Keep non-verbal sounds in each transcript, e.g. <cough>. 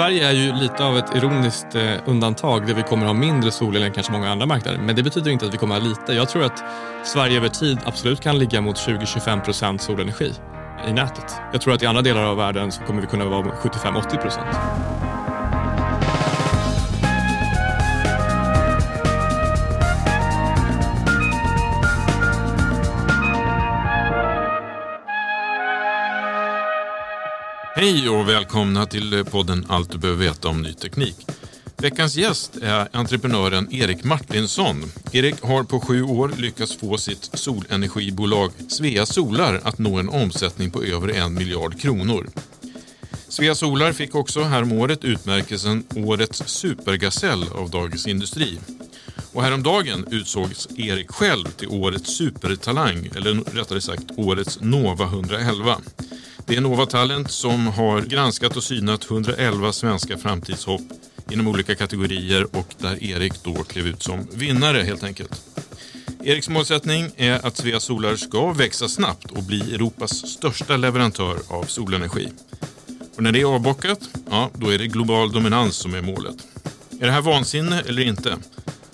Sverige är ju lite av ett ironiskt eh, undantag där vi kommer ha mindre solel än kanske många andra marknader. Men det betyder inte att vi kommer ha lite. Jag tror att Sverige över tid absolut kan ligga mot 20-25 procent solenergi i nätet. Jag tror att i andra delar av världen så kommer vi kunna vara 75-80 procent. Hej och välkomna till eh, podden Allt du behöver veta om ny teknik. Veckans gäst är entreprenören Erik Martinsson. Erik har på sju år lyckats få sitt solenergibolag Svea Solar att nå en omsättning på över en miljard kronor. Svea Solar fick också häromåret utmärkelsen Årets supergasell av Dagens Industri. Och häromdagen utsågs Erik själv till Årets supertalang, eller rättare sagt Årets Nova 111. Det är Nova Talent som har granskat och synat 111 svenska framtidshopp inom olika kategorier och där Erik då klev ut som vinnare helt enkelt. Eriks målsättning är att Svea Solar ska växa snabbt och bli Europas största leverantör av solenergi. Och när det är avbockat, ja, då är det global dominans som är målet. Är det här vansinne eller inte?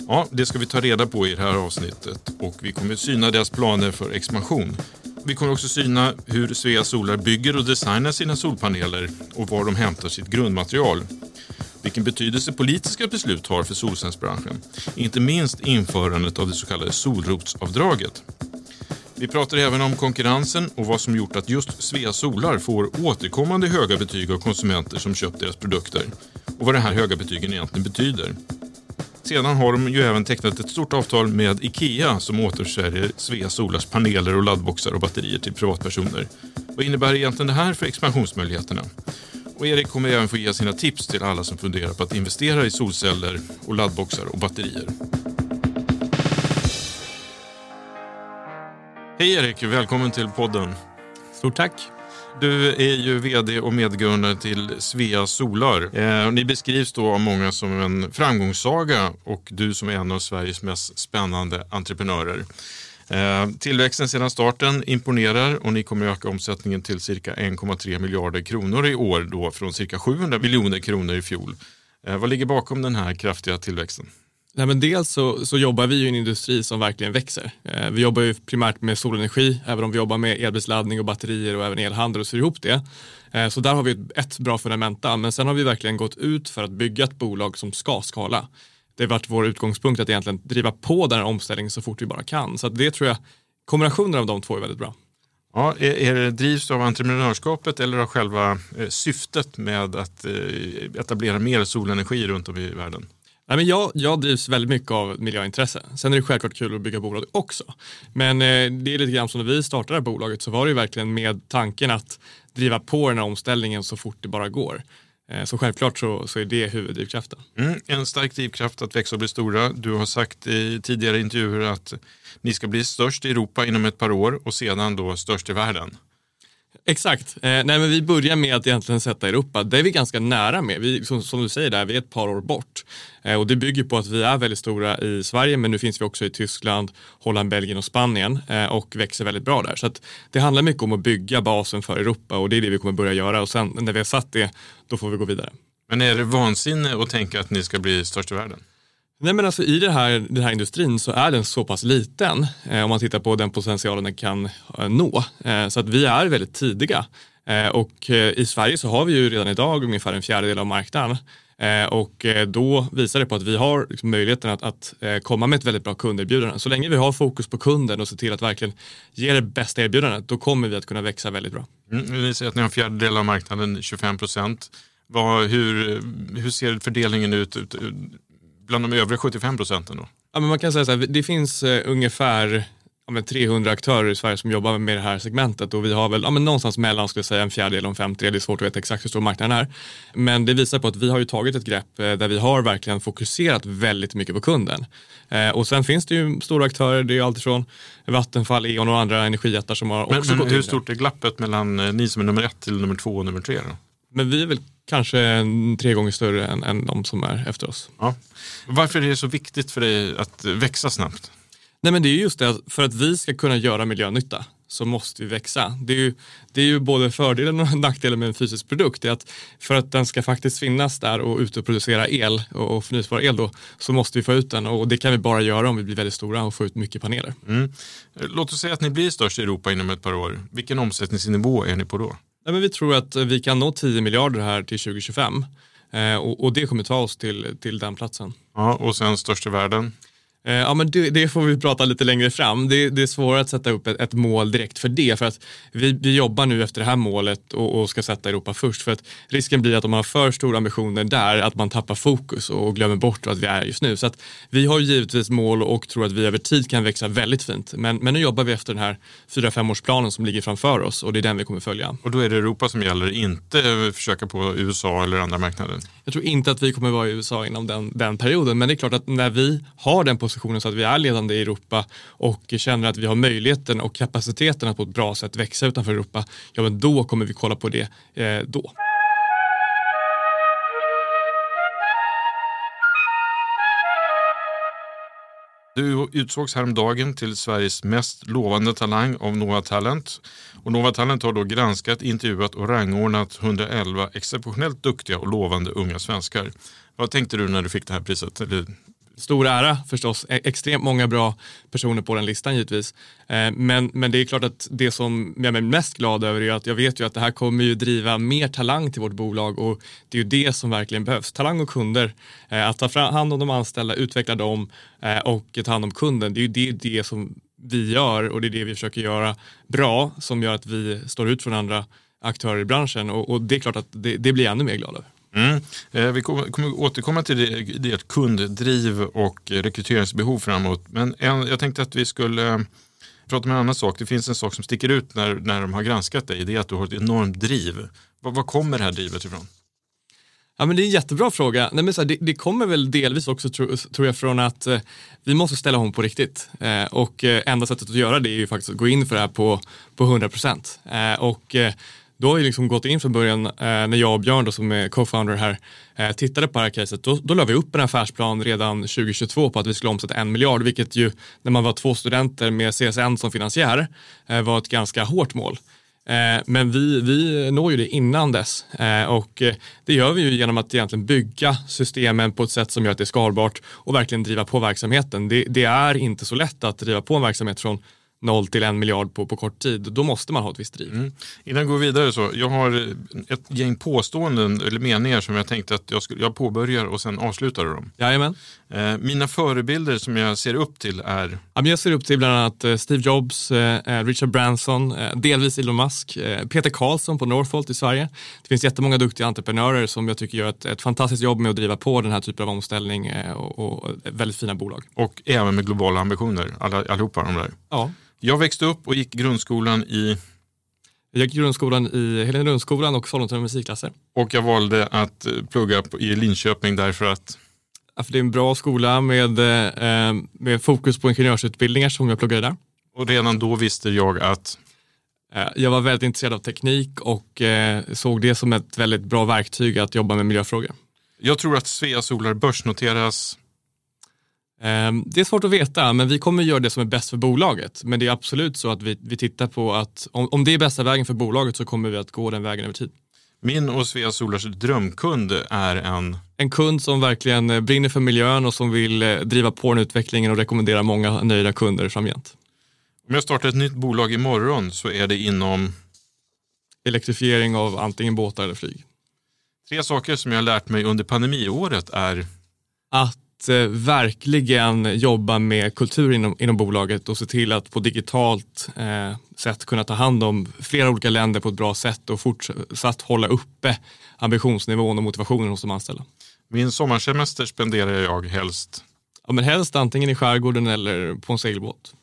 Ja, det ska vi ta reda på i det här avsnittet och vi kommer syna deras planer för expansion. Vi kommer också syna hur Svea Solar bygger och designar sina solpaneler och var de hämtar sitt grundmaterial. Vilken betydelse politiska beslut har för solcellsbranschen. Inte minst införandet av det så kallade solrotsavdraget. Vi pratar även om konkurrensen och vad som gjort att just Svea Solar får återkommande höga betyg av konsumenter som köpt deras produkter. Och vad de här höga betygen egentligen betyder. Sedan har de ju även tecknat ett stort avtal med IKEA som återsäljer Svea Solars paneler och laddboxar och batterier till privatpersoner. Vad innebär egentligen det här för expansionsmöjligheterna? Och Erik kommer även få ge sina tips till alla som funderar på att investera i solceller och laddboxar och batterier. Hej Erik, välkommen till podden. Stort tack! Du är ju vd och medgrundare till Svea Solar. Eh, ni beskrivs då av många som en framgångssaga och du som är en av Sveriges mest spännande entreprenörer. Eh, tillväxten sedan starten imponerar och ni kommer öka omsättningen till cirka 1,3 miljarder kronor i år då från cirka 700 miljoner kronor i fjol. Eh, vad ligger bakom den här kraftiga tillväxten? Nej, men dels så, så jobbar vi i en industri som verkligen växer. Eh, vi jobbar ju primärt med solenergi, även om vi jobbar med elbilsladdning och batterier och även elhandel och syr ihop det. Eh, så där har vi ett, ett bra fundamenta, men sen har vi verkligen gått ut för att bygga ett bolag som ska skala. det har varit vår utgångspunkt att egentligen driva på den här omställningen så fort vi bara kan. Så det tror jag, kombinationen av de två är väldigt bra. Ja, är, är det drivs av entreprenörskapet eller av själva eh, syftet med att eh, etablera mer solenergi runt om i världen? Nej, men jag, jag drivs väldigt mycket av miljöintresse. Sen är det självklart kul att bygga bolag också. Men eh, det är lite grann som när vi startade det här bolaget så var det ju verkligen med tanken att driva på den här omställningen så fort det bara går. Eh, så självklart så, så är det huvuddrivkraften. Mm, en stark drivkraft att växa och bli stora. Du har sagt i tidigare intervjuer att ni ska bli störst i Europa inom ett par år och sedan då störst i världen. Exakt. Eh, nej, men vi börjar med att egentligen sätta Europa. Det är vi ganska nära med. Vi, som, som du säger, där, vi är ett par år bort. Eh, och det bygger på att vi är väldigt stora i Sverige, men nu finns vi också i Tyskland, Holland, Belgien och Spanien eh, och växer väldigt bra där. Så det handlar mycket om att bygga basen för Europa och det är det vi kommer börja göra. Och sen när vi har satt det, då får vi gå vidare. Men är det vansinne att tänka att ni ska bli störst i världen? Nej men alltså i det här, den här industrin så är den så pass liten eh, om man tittar på den potentialen den kan eh, nå. Eh, så att vi är väldigt tidiga. Eh, och eh, i Sverige så har vi ju redan idag ungefär en fjärdedel av marknaden. Eh, och eh, då visar det på att vi har liksom möjligheten att, att eh, komma med ett väldigt bra kunderbjudande. Så länge vi har fokus på kunden och ser till att verkligen ge det bästa erbjudandet, då kommer vi att kunna växa väldigt bra. Mm, ni säger att ni har en fjärdedel av marknaden, 25 procent. Hur, hur ser fördelningen ut bland de övriga 75 procenten då? Ja, men man kan säga så här, det finns uh, ungefär ja, 300 aktörer i Sverige som jobbar med det här segmentet och vi har väl ja, men någonstans mellan skulle säga, en fjärdedel och en femtedel. Det är svårt att veta exakt hur stor marknaden är. Men det visar på att vi har ju tagit ett grepp eh, där vi har verkligen fokuserat väldigt mycket på kunden. Eh, och sen finns det ju stora aktörer, det är alltifrån Vattenfall, E.ON och andra energijättar som har men, också men gått hur stort är glappet mellan eh, ni som är nummer ett till nummer två och nummer tre? Då? Men vi är väl kanske tre gånger större än, än de som är efter oss. Ja. Varför är det så viktigt för dig att växa snabbt? Nej men det är just det, för att vi ska kunna göra miljönytta så måste vi växa. Det är ju, det är ju både fördelen och <laughs> nackdelen med en fysisk produkt. Är att för att den ska faktiskt finnas där och ute och producera el och förnyelsebar el då, så måste vi få ut den och det kan vi bara göra om vi blir väldigt stora och får ut mycket paneler. Mm. Låt oss säga att ni blir störst i Europa inom ett par år. Vilken omsättningsnivå är ni på då? Nej, men vi tror att vi kan nå 10 miljarder här till 2025 eh, och, och, det kommer ta oss till, till den platsen. Ja, och sen störst i världen? Eh, ja, men det, det, får vi prata lite längre fram. Det, det är svårare att sätta upp ett, ett, mål direkt för det. För att vi, vi jobbar nu efter det här målet och, och, ska sätta Europa först. För att risken blir att om man har för stora ambitioner där, att man tappar fokus och glömmer bort vad vi är just nu. Så att vi har givetvis mål och tror att vi över tid kan växa väldigt fint. Men, men nu jobbar vi efter den här 4-5 årsplanen som ligger framför oss och det är den vi kommer följa. Och då är det Europa som gäller, inte försöka på USA eller andra marknader? Jag tror inte att vi kommer vara i USA inom den, den perioden. Men det är klart att när vi har den positionen så att vi är ledande i Europa och känner att vi har möjligheten och kapaciteten att på ett bra sätt växa utanför Europa, ja men då kommer vi kolla på det eh, då. Du utsågs häromdagen till Sveriges mest lovande talang av Nova Talent. Och Nova Talent har då granskat, intervjuat och rangordnat 111 exceptionellt duktiga och lovande unga svenskar. Vad tänkte du när du fick det här priset? Stor ära förstås. E- extremt många bra personer på den listan givetvis. Eh, men, men det är klart att det som jag är mest glad över är att jag vet ju att det här kommer ju driva mer talang till vårt bolag och det är ju det som verkligen behövs. Talang och kunder. Eh, att ta hand om de anställda, utveckla dem eh, och ta hand om kunden. Det är ju det, det som vi gör och det är det vi försöker göra bra som gör att vi står ut från andra aktörer i branschen och, och det är klart att det, det blir jag ännu mer glad över. Mm. Eh, vi kommer, kommer återkomma till det, kunddriv och rekryteringsbehov framåt. Men en, jag tänkte att vi skulle eh, prata om en annan sak. Det finns en sak som sticker ut när, när de har granskat dig. Det är att du har ett enormt driv. Var, var kommer det här drivet ifrån? Ja, men det är en jättebra fråga. Nej, men så här, det, det, kommer väl delvis också tro, tror jag från att eh, vi måste ställa om på riktigt. Eh, och eh, enda sättet att göra det är ju faktiskt att gå in för det här på, på 100 procent. Eh, och eh, då har vi liksom gått in från början, eh, när jag och Björn då, som är co-founder här, eh, tittade på det här caset, då, då la vi upp en affärsplan redan 2022 på att vi skulle omsätta en miljard, vilket ju när man var två studenter med CSN som finansiär eh, var ett ganska hårt mål. Eh, men vi, vi når ju det innan dess eh, och eh, det gör vi ju genom att egentligen bygga systemen på ett sätt som gör att det är skalbart och verkligen driva på verksamheten. Det, det är inte så lätt att driva på en verksamhet från noll till en miljard på, på kort tid, då måste man ha ett visst driv. Mm. Innan jag går vidare så, jag har ett gäng påståenden eller meningar som jag tänkte att jag, skulle, jag påbörjar och sen avslutar dem. Jajamän. Eh, mina förebilder som jag ser upp till är? Jag ser upp till bland annat eh, Steve Jobs, eh, Richard Branson, delvis Elon Musk, Peter Karlsson på Northvolt i Sverige. Det finns jättemånga duktiga entreprenörer som jag tycker gör ett, ett fantastiskt jobb med att driva på den här typen av omställning och, och väldigt fina bolag. Och även med globala ambitioner, alla, allihopa de där. Ja. Jag växte upp och gick grundskolan i jag gick grundskolan i Helenelundsskolan och Sollentuna musikklasser. Och jag valde att plugga i Linköping därför att? För det är en bra skola med, eh, med fokus på ingenjörsutbildningar som jag pluggade där. Och redan då visste jag att? Eh, jag var väldigt intresserad av teknik och eh, såg det som ett väldigt bra verktyg att jobba med miljöfrågor. Jag tror att Svea Solar börsnoteras det är svårt att veta, men vi kommer göra det som är bäst för bolaget. Men det är absolut så att vi, vi tittar på att om, om det är bästa vägen för bolaget så kommer vi att gå den vägen över tid. Min och Svea Solars drömkund är en? En kund som verkligen eh, brinner för miljön och som vill eh, driva på den utvecklingen och rekommendera många nöjda kunder framgent. Om jag startar ett nytt bolag imorgon så är det inom? Elektrifiering av antingen båtar eller flyg. Tre saker som jag har lärt mig under pandemiåret är? Att eh, verkligen jobba med kultur inom, inom bolaget och se till att på digitalt eh, sätt kunna ta hand om flera olika länder på ett bra sätt och fortsatt hålla uppe ambitionsnivån och motivationen hos de anställda. Min sommarsemester spenderar jag helst? Ja, men helst antingen i skärgården eller på en segelbåt.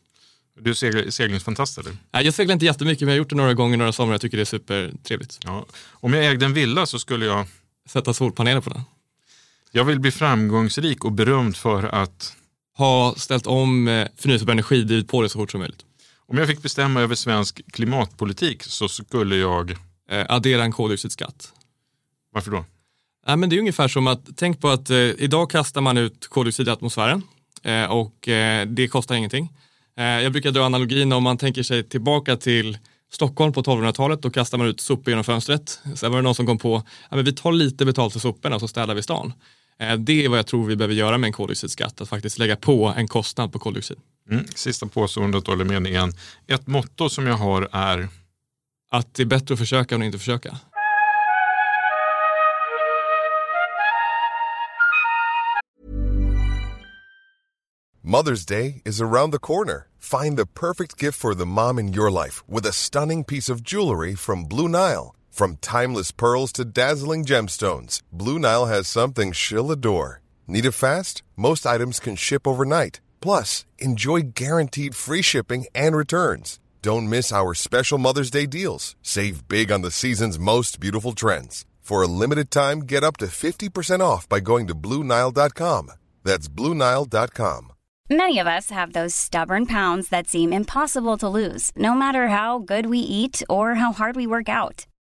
Du är seglingsfantast eller? Nej, jag seglar inte jättemycket men jag har gjort det några gånger några somrar. Jag tycker det är supertrevligt. Ja. Om jag ägde en villa så skulle jag? Sätta solpaneler på den. Jag vill bli framgångsrik och berömd för att ha ställt om eh, förnyelsebar energi, drivit på det så fort som möjligt. Om jag fick bestämma över svensk klimatpolitik så skulle jag eh, addera en koldioxidskatt. Varför då? Ja, men det är ungefär som att, tänk på att eh, idag kastar man ut koldioxid i atmosfären eh, och eh, det kostar ingenting. Eh, jag brukar dra analogin om man tänker sig tillbaka till Stockholm på 1200-talet, då kastar man ut sopor genom fönstret. Sen var det någon som kom på, ja, men vi tar lite betalt för soporna och så städar vi stan. Eh, det är vad jag tror vi behöver göra med en koldioxidskatt, att faktiskt lägga på en kostnad på koldioxid. Mm, sista påståendet eller meningen. Ett motto som jag har är? Att det är bättre att försöka än att inte försöka. Mother's Day is around the corner. Find the perfect gift for the mom in your life with a stunning piece of jewelry from Blue Nile. From timeless pearls to dazzling gemstones, Blue Nile has something she'll adore. Need it fast? Most items can ship overnight. Plus, enjoy guaranteed free shipping and returns. Don't miss our special Mother's Day deals. Save big on the season's most beautiful trends. For a limited time, get up to 50% off by going to BlueNile.com. That's BlueNile.com. Many of us have those stubborn pounds that seem impossible to lose, no matter how good we eat or how hard we work out.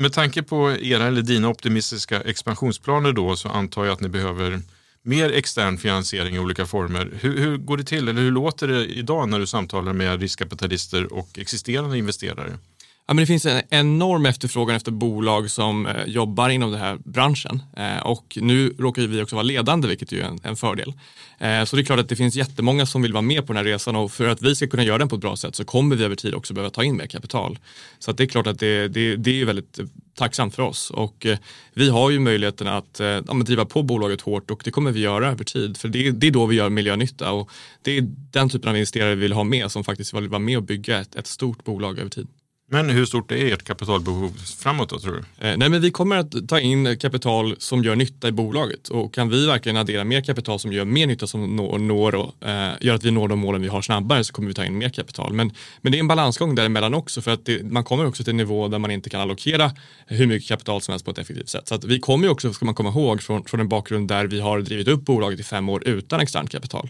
Med tanke på era eller dina optimistiska expansionsplaner då så antar jag att ni behöver mer extern finansiering i olika former. Hur, hur, går det till eller hur låter det idag när du samtalar med riskkapitalister och existerande investerare? Ja, men det finns en enorm efterfrågan efter bolag som eh, jobbar inom den här branschen eh, och nu råkar vi också vara ledande vilket är en, en fördel. Eh, så det är klart att det finns jättemånga som vill vara med på den här resan och för att vi ska kunna göra den på ett bra sätt så kommer vi över tid också behöva ta in mer kapital. Så att det är klart att det, det, det är väldigt eh, tacksamt för oss och eh, vi har ju möjligheten att eh, ja, driva på bolaget hårt och det kommer vi göra över tid för det, det är då vi gör miljönytta och det är den typen av investerare vi vill ha med som faktiskt vill vara med och bygga ett, ett stort bolag över tid. Men hur stort är ert kapitalbehov framåt då tror du? Eh, nej men vi kommer att ta in kapital som gör nytta i bolaget och kan vi verkligen addera mer kapital som gör mer nytta som når, når och, eh, gör att vi når de målen vi har snabbare så kommer vi ta in mer kapital. Men, men det är en balansgång däremellan också för att det, man kommer också till en nivå där man inte kan allokera hur mycket kapital som helst på ett effektivt sätt. Så att vi kommer ju också, ska man komma ihåg, från, från en bakgrund där vi har drivit upp bolaget i fem år utan externt kapital.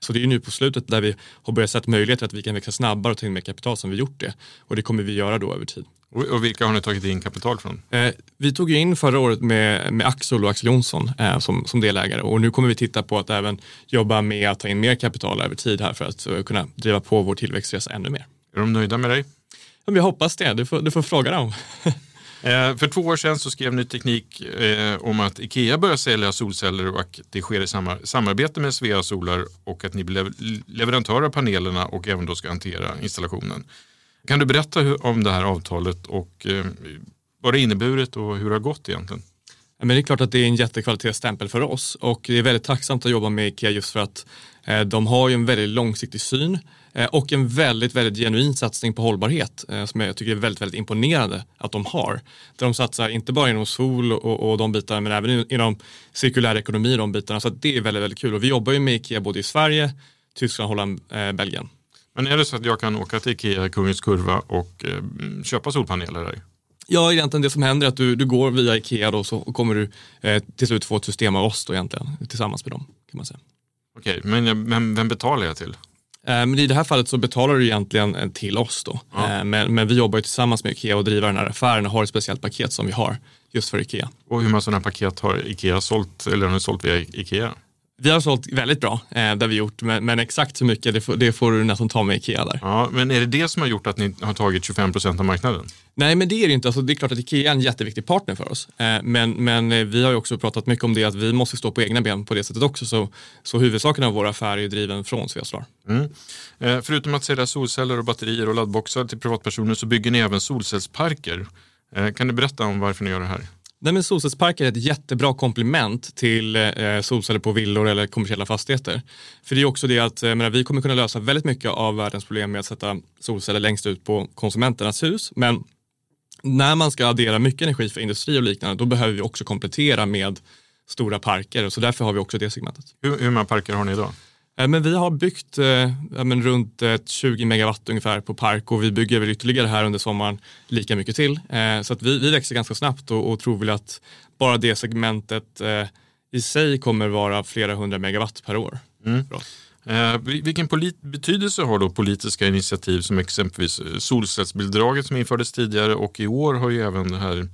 Så det är ju nu på slutet där vi har börjat se möjligheter att vi kan växa snabbare och ta in mer kapital som vi gjort det. Och det kommer vi göra då över tid. Och, vilka har ni tagit in kapital från? Eh, vi tog in förra året med, med Axel och Axel Jonsson eh, som, som delägare och nu kommer vi titta på att även jobba med att ta in mer kapital över tid här för att uh, kunna driva på vår tillväxtresa ännu mer. Är de nöjda med dig? Ja, vi hoppas det, du får, du får fråga dem. <laughs> Eh, för två år sedan så skrev Ny Teknik eh, om att Ikea börjar sälja solceller och att det sker i samar samarbete med Svea Solar och att ni blir leverantör av panelerna och även då ska hantera installationen. Kan du berätta hur, om det här avtalet och eh, vad det inneburit och hur det har gått egentligen? Men det är klart att det är en jättekvalitetsstämpel för oss och det är väldigt tacksamt att jobba med Ikea just för att eh, de har ju en väldigt långsiktig syn och en väldigt, väldigt genuin satsning på hållbarhet eh, som jag tycker är väldigt, väldigt imponerande att de har. Där de satsar inte bara inom sol och, och de bitarna men även inom cirkulär ekonomi de bitarna. Så det är väldigt, väldigt kul och vi jobbar ju med Ikea både i Sverige, Tyskland, Holland, eh, Belgien. Men är det så att jag kan åka till Ikea Kungens Kurva och eh, köpa solpaneler där? Ja, egentligen det som händer är att du, du går via Ikea då, så och kommer du eh, till slut få ett system av oss då egentligen, tillsammans med dem. kan man säga. Okej, men vem, vem betalar jag till? Eh, men I det här fallet så betalar du egentligen eh, till oss då. Ja. Eh, men, men, vi jobbar ju tillsammans med Ikea och driver den här affären och har ett speciellt paket som vi har just för Ikea. Och hur många sådana paket har Ikea sålt eller har ni sålt via Ikea? Vi har sålt väldigt bra, eh, det vi gjort, men, men, exakt hur mycket det får, det får du nästan ta med Ikea där. Ja, men är det det som har gjort att ni har tagit 25 procent av marknaden? Nej, men det är det inte. Alltså, det är klart att Ikea är en jätteviktig partner för oss. Eh, men, men eh, vi har ju också pratat mycket om det att vi måste stå på egna ben på det sättet också. Så, så huvudsaken av vår affär är driven från Sveasolar. Mm. Eh, förutom att sälja solceller och batterier och laddboxar till privatpersoner så bygger ni även solcellsparker. Eh, kan du berätta om varför ni gör det här? Nej, men solcellsparker är ett jättebra komplement till eh, solceller på villor eller kommersiella fastigheter. För det är också det att eh, menar, vi kommer kunna lösa väldigt mycket av världens problem med att sätta solceller längst ut på konsumenternas hus. Men när man ska addera mycket energi för industri och liknande, då behöver vi också komplettera med stora parker. Så därför har vi också det segmentet. Hur, hur många parker har ni idag? Eh, men vi har byggt eh, men runt 20 megawatt ungefär på park och vi bygger väl ytterligare här under sommaren lika mycket till. Eh, så att vi, vi växer ganska snabbt och, och tror väl att bara det segmentet i sig kommer vara flera hundra megawatt per år. Mm. Eh, vilken betydelse har då politiska initiativ som exempelvis solcellsbidraget som infördes tidigare och i år har ju även det här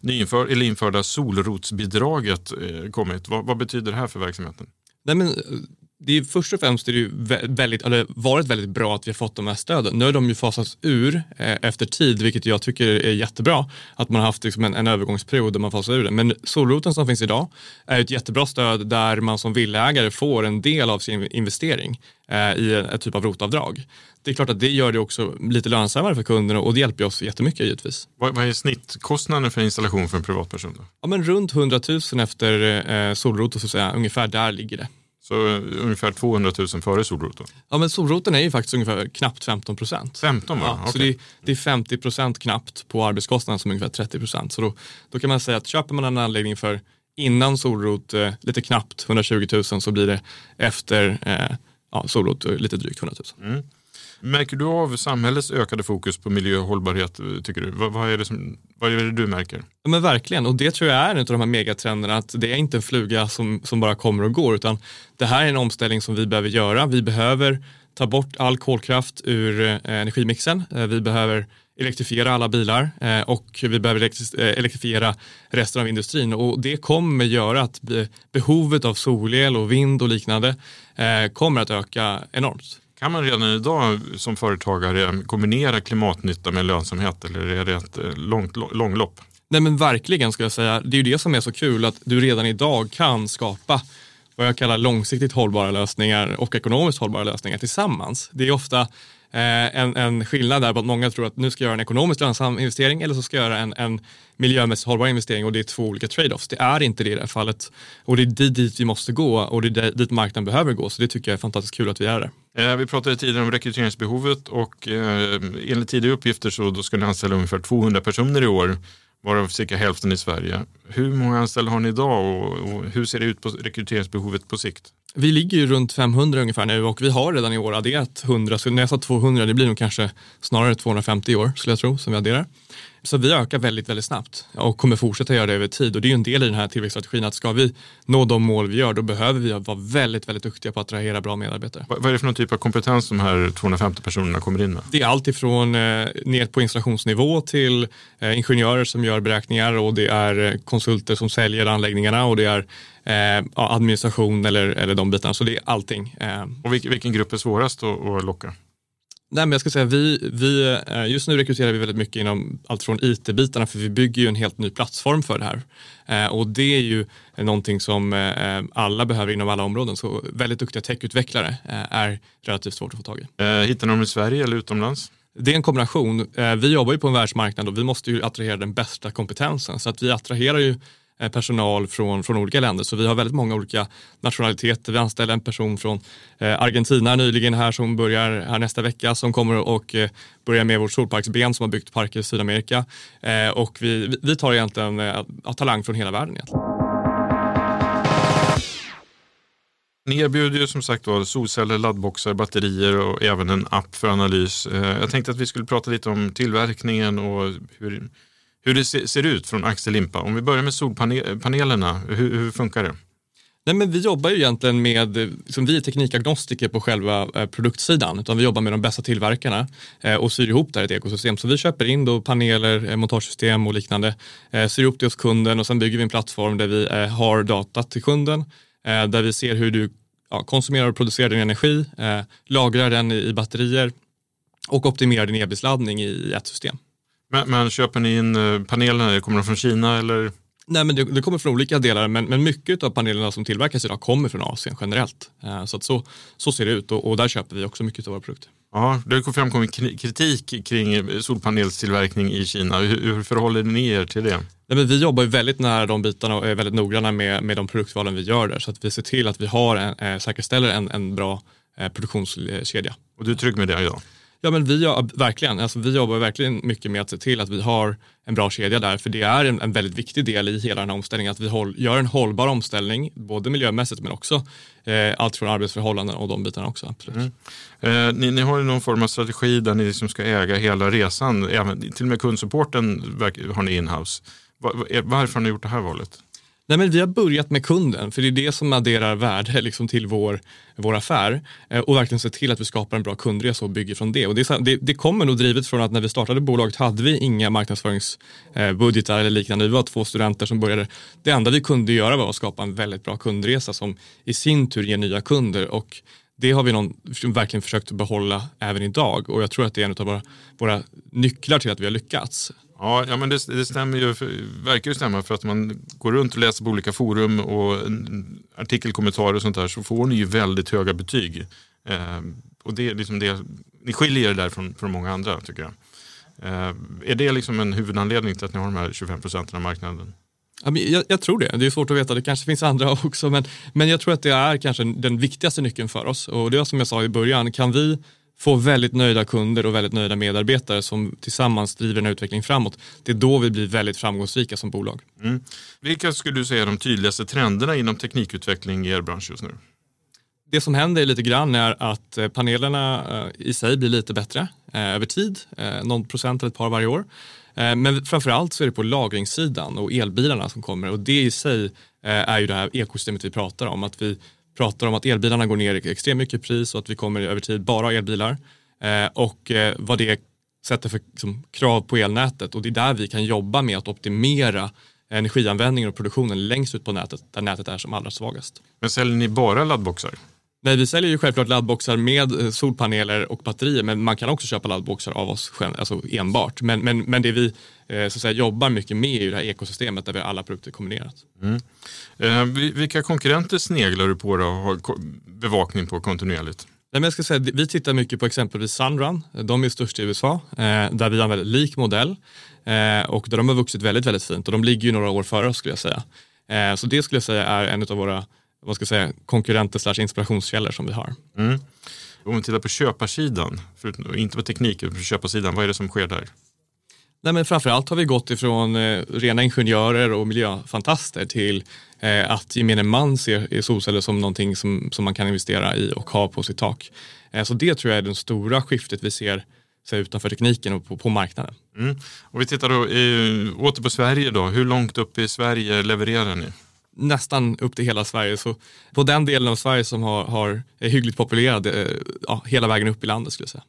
nyinför, eller införda solrotsbidraget eh, kommit. Vad, vad, betyder det här för verksamheten? Nej, men det är först och främst är det väldigt, eller varit väldigt bra att vi har fått de här stöden. Nu har de ju fasats ur eh, efter tid, vilket jag tycker är jättebra. Att man har haft liksom en, en övergångsperiod där man fasar ur det. Men solroten som finns idag är ett jättebra stöd där man som villägare får en del av sin investering eh, i ett typ av rotavdrag. Det är klart att det gör det också lite lönsammare för kunderna och det hjälper oss jättemycket givetvis. Vad, vad är snittkostnaden för installation för en privatperson? Då? Ja, men runt 100 000 efter eh, solroten, så att säga. ungefär där ligger det. Så ungefär 200 000 före solroten? Ja, men solroten är ju faktiskt ungefär knappt 15 procent. 15 bara? Ja, okay. Så det är, det är 50 procent knappt på arbetskostnaden som är ungefär 30 procent. Så då, då kan man säga att köper man en anläggning för innan solrot eh, lite knappt 120 000 så blir det efter eh, ja, solrot eh, lite drygt 100 000. Mm. Märker du av samhällets ökade fokus på miljö och hållbarhet? Tycker du? Vad, vad, är det som, vad är det du märker? Ja, men verkligen, och det tror jag är en av de här megatrenderna. Att det är inte en fluga som, som bara kommer och går, utan det här är en omställning som vi behöver göra. Vi behöver ta bort all kolkraft ur eh, energimixen. Eh, vi behöver elektrifiera alla bilar eh, och vi behöver eh, elektrifiera resten av industrin och det kommer göra att behovet av solel och vind och liknande eh, kommer att öka enormt. Kan man redan idag som företagare kombinera klimatnytta med lönsamhet eller är det ett eh, långt långlopp? Nej men verkligen ska jag säga. Det är ju det som är så kul att du redan idag kan skapa vad jag kallar långsiktigt hållbara lösningar och ekonomiskt hållbara lösningar tillsammans. Det är ofta eh, en, en skillnad där på att många tror att nu ska jag göra en ekonomiskt lönsam investering eller så ska jag göra en, en miljömässigt hållbar investering och det är två olika trade-offs. Det är inte det i det här fallet och det är dit vi måste gå och det är dit marknaden behöver gå. Så det tycker jag är fantastiskt kul att vi är där. Eh, vi pratade tidigare om rekryteringsbehovet och eh, enligt tidigare uppgifter så då ska ni anställa ungefär 200 personer i år varav cirka hälften i Sverige. Hur många anställda har ni idag och hur ser det ut på rekryteringsbehovet på sikt? Vi ligger ju runt 500 ungefär nu och vi har redan i år adderat 100, så när jag sa 200 det blir nog kanske snarare 250 i år skulle jag tro som vi adderar. Så vi ökar väldigt, väldigt snabbt och kommer fortsätta göra det över tid. Och det är ju en del i den här tillväxtstrategin att ska vi nå de mål vi gör då behöver vi vara väldigt, väldigt duktiga på att attrahera bra medarbetare. Vad är det för någon typ av kompetens de här 250 personerna kommer in med? Det är allt ifrån eh, ner på installationsnivå till eh, ingenjörer som gör beräkningar och det är eh, konsulter som säljer anläggningarna och det är eh, administration eller, eller de bitarna. Så det är allting. Eh. Och vilken, vilken grupp är svårast att, att locka? Nej, men jag ska säga, vi, vi, eh, just nu rekryterar vi väldigt mycket inom allt från IT-bitarna för vi bygger ju en helt ny plattform för det här. Eh, och det är ju någonting som eh, alla behöver inom alla områden. Så väldigt duktiga techutvecklare är relativt svårt att få tag i. Hittar ni dem i Sverige eller utomlands? Det är en kombination. Vi jobbar ju på en världsmarknad och vi måste ju attrahera den bästa kompetensen. Så att vi attraherar ju Eh, personal från, från olika länder. Så vi har väldigt många olika nationaliteter. Vi anställde en person från eh, Argentina nyligen här som börjar här nästa vecka som kommer och eh, börjar med vårt solparksben som har byggt parker i Sydamerika. Eh, och vi, vi tar egentligen eh, talang från hela världen. Egentligen. Ni erbjuder ju som sagt var solceller, laddboxar, batterier och även en app för analys. Jag tänkte att vi skulle prata lite om tillverkningen och hur hur det ser ut från Axel Limpa. Om vi börjar med solpanelerna, hur, hur funkar det? Nej, men vi jobbar ju egentligen med, som vi är teknikagnostiker på själva eh, produktsidan, utan vi jobbar med de bästa tillverkarna eh, och syr ihop det här i ett ekosystem. Så vi köper in då paneler, eh, montagesystem och liknande, eh, syr ihop det hos kunden och sen bygger vi en plattform där vi eh, har data till kunden, eh, där vi ser hur du ja, konsumerar och producerar din energi, lagrar den i batterier och optimerar din e-bilsladdning i ett system. Men, men, köper ni in eh, panelerna, kommer de från Kina eller? Nej, men det, det, kommer från olika delar, men, men mycket av panelerna som tillverkas idag kommer från Asien generellt. Eh, så, att så, så ser det ut och, och, där köper vi också mycket av våra produkter. Ja, det har framkommit kritik kring solpanelstillverkning i Kina. Hur, hur förhåller ni er till det? Nej, men vi jobbar ju väldigt nära de bitarna och är väldigt noggranna med, med de produktvalen vi gör där. Så att vi ser till att vi har en, säkerställer en, en bra produktionskedja. Och du är trygg med det idag? Ja men vi, verkligen, alltså, vi jobbar verkligen mycket med att se till att vi har en bra kedja där, för det är en, en väldigt viktig del i hela den här omställningen, att vi håll, gör en hållbar omställning, både miljömässigt men också eh, allt från arbetsförhållanden och de bitarna också. Absolut. Mm. Eh, ni, ni, har ju någon form av strategi där ni liksom ska äga hela resan, Även, till och med kundsupporten har ni inhouse. Var, varför har ni gjort det här valet? Nej, men vi har börjat med kunden, för det är det som adderar värde liksom, till vår, vår affär eh, och verkligen se till att vi skapar en bra kundresa och bygger från det. Och det, det, det kommer nog drivet från att när vi startade bolaget hade vi inga marknadsföringsbudgetar eh, eller liknande. Vi var två studenter som började. Det enda vi kunde göra var att skapa en väldigt bra kundresa som i sin tur ger nya kunder. Och det har vi någon, verkligen försökt behålla även idag och jag tror att det är en av våra, våra nycklar till att vi har lyckats. Ja, ja men det, det stämmer ju, verkar ju stämma för att man går runt och läser på olika forum och artikelkommentarer och sånt där så får ni ju väldigt höga betyg. Eh, och det är liksom det, ni skiljer er där från, från många andra tycker jag. Eh, är det liksom en huvudanledning till att ni har de här 25 procenten av marknaden? Jag, jag, tror det. Det är svårt att veta. Det kanske finns andra <laughs> också. Men, men jag tror att det är kanske den viktigaste nyckeln för oss. Och det är som jag sa i början. Kan vi få väldigt nöjda kunder och väldigt nöjda medarbetare som tillsammans driver den här utvecklingen framåt. Det är då vi blir väldigt framgångsrika som bolag. Mm. Vilka skulle du säga är de tydligaste trenderna inom teknikutveckling i er bransch just nu? Det som händer lite grann är att eh, panelerna eh, i sig blir lite bättre eh, över tid, någon procent eller ett par varje år. Men framförallt så är det på lagringssidan och elbilarna som kommer och det i sig är ju det här ekosystemet vi pratar om. Att vi pratar om att elbilarna går ner extremt mycket i pris och att vi kommer över tid bara ha elbilar. Eh, och eh, vad det sätter för liksom, krav på elnätet och det är där vi kan jobba med att optimera energianvändningen och produktionen längst ut på nätet där nätet är som allra svagast. Men säljer ni bara laddboxar? Nej, vi säljer ju självklart laddboxar med eh, solpaneler och batterier, men man kan också köpa laddboxar av oss alltså enbart. Men, men, men det vi eh, så att säga, jobbar mycket med är ju det här ekosystemet där vi har alla produkter kombinerat. Mm. Eh, vilka konkurrenter sneglar du på då och har bevakning på kontinuerligt? Nej, men jag ska säga, vi tittar mycket på exempelvis Sunrun. De är störst i USA, där vi har en väldigt lik modell och där de har vuxit väldigt, väldigt fint och de ligger ju några år före oss skulle jag säga. Så det skulle jag säga är en av våra vad ska jag säga, konkurrenter slash inspirationskällor som vi har. Mm. Om vi tittar på köparsidan, för, inte på tekniken, på köparsidan, vad är det som sker där? Nej, men framförallt har vi gått ifrån eh, rena ingenjörer och miljöfantaster till eh, att gemene man ser solceller som någonting som, som man kan investera i och ha på sitt tak. Eh, så det tror jag är det stora skiftet vi ser så utanför tekniken och på, på marknaden. Mm. Och vi tittar då eh, åter på Sverige då. Hur långt upp i Sverige levererar ni? Nästan upp till hela Sverige. Så på den delen av Sverige som har, har är hyggligt populerad, eh, ja, hela vägen upp i landet skulle jag säga.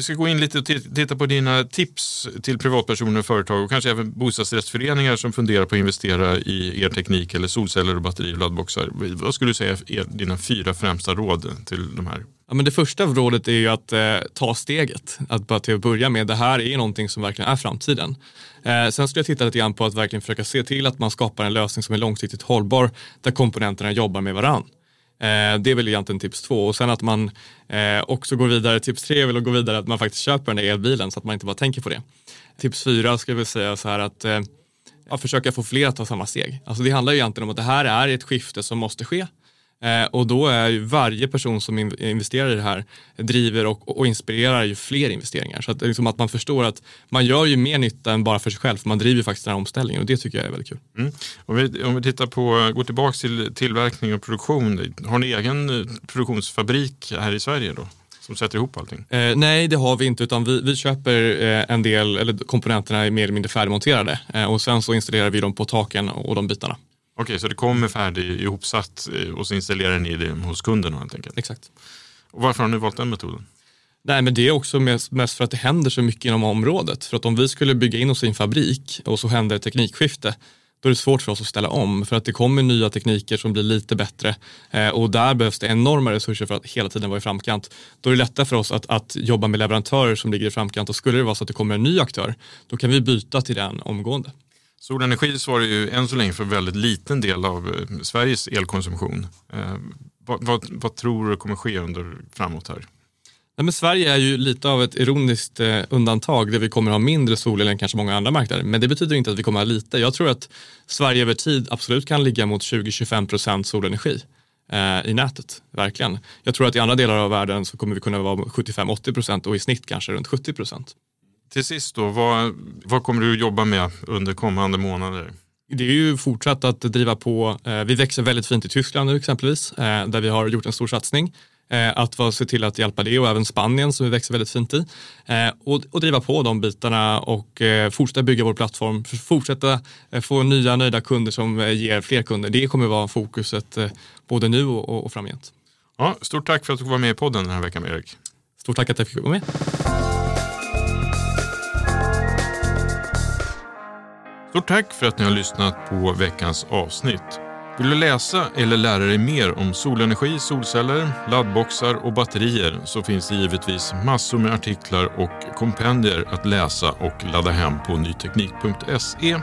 Vi ska gå in lite och titta på dina tips till privatpersoner och företag och kanske även bostadsrättsföreningar som funderar på att investera i er teknik eller solceller och batterier och laddboxar. Vad skulle du säga är dina fyra främsta råd till de här? Ja, men det första rådet är ju att eh, ta steget. Att bara till att börja med, det här är någonting som verkligen är framtiden. Eh, sen skulle jag titta lite grann på att verkligen försöka se till att man skapar en lösning som är långsiktigt hållbar där komponenterna jobbar med varann. Eh, det är väl egentligen tips två och sen att man eh, också går vidare, tips tre är väl att gå vidare att man faktiskt köper den där elbilen så att man inte bara tänker på det. Tips fyra skulle jag vilja säga så här att eh, ja, försöka få fler att ta samma steg. Alltså det handlar ju egentligen om att det här är ett skifte som måste ske. Eh, och då är ju varje person som investerar i det här driver och, och inspirerar ju fler investeringar. Så att, liksom att man förstår att man gör ju mer nytta än bara för sig själv, för man driver ju faktiskt den här omställningen och det tycker jag är väldigt kul. Mm. Om, vi, om vi tittar på, går tillbaka till tillverkning och produktion, har ni egen eh, produktionsfabrik här i Sverige då? som sätter ihop allting? Eh, nej, det har vi inte utan vi, vi köper eh, en del, eller komponenterna är mer eller mindre färdigmonterade eh, och sen så installerar vi dem på taken och de bitarna. Okej, så det kommer färdig ihopsatt eh, och så installerar ni det hos kunden helt enkelt? Exakt. Och varför har ni valt den metoden? Nej, men det är också mest, för att det händer så mycket inom området. För att om vi skulle bygga in oss i en fabrik och så händer ett teknikskifte, då är det svårt för oss att ställa om för att det kommer nya tekniker som blir lite bättre eh, och där behövs det enorma resurser för att hela tiden vara i framkant. Då är det lättare för oss att, att jobba med leverantörer som ligger i framkant och skulle det vara så att det kommer en ny aktör, då kan vi byta till den omgående. Solenergi svarar ju än så länge för en väldigt liten del av eh, Sveriges elkonsumtion. Eh, vad, vad, vad, tror du kommer ske under framåt här? Nej, men Sverige är ju lite av ett ironiskt eh, undantag där vi kommer ha mindre solel än kanske många andra marknader. Men det betyder inte att vi kommer ha lite. Jag tror att Sverige över tid absolut kan ligga mot 20-25 procent solenergi eh, i nätet. Verkligen. Jag tror att i andra delar av världen så kommer vi kunna vara 75-80 procent och i snitt kanske runt 70 procent. Till sist då, vad, vad kommer du jobba med under kommande månader? Det är ju fortsatt att driva på. Eh, vi växer väldigt fint i Tyskland nu exempelvis, eh, där vi har gjort en stor satsning. Eh, att se till att hjälpa det och även Spanien som vi växer väldigt fint i. Och, och driva på de bitarna och fortsätta bygga vår plattform. Fortsätta få nya nöjda kunder som ger fler kunder. Det kommer vara fokuset både nu och, och framgent. Ja, stort tack för att du var med i podden den här veckan Erik. Stort tack att jag fick vara med. Stort tack för att ni har lyssnat på veckans avsnitt. Vill du läsa eller lära dig mer om solenergi, solceller, laddboxar och batterier så finns det givetvis massor med artiklar och kompendier att läsa och ladda hem på nyteknik.se.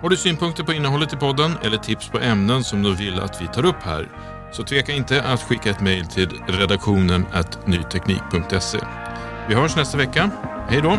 Har du synpunkter på innehållet i podden eller tips på ämnen som du vill att vi tar upp här så tveka inte att skicka ett mejl till redaktionen nyteknik.se. Vi hörs nästa vecka. Hej då!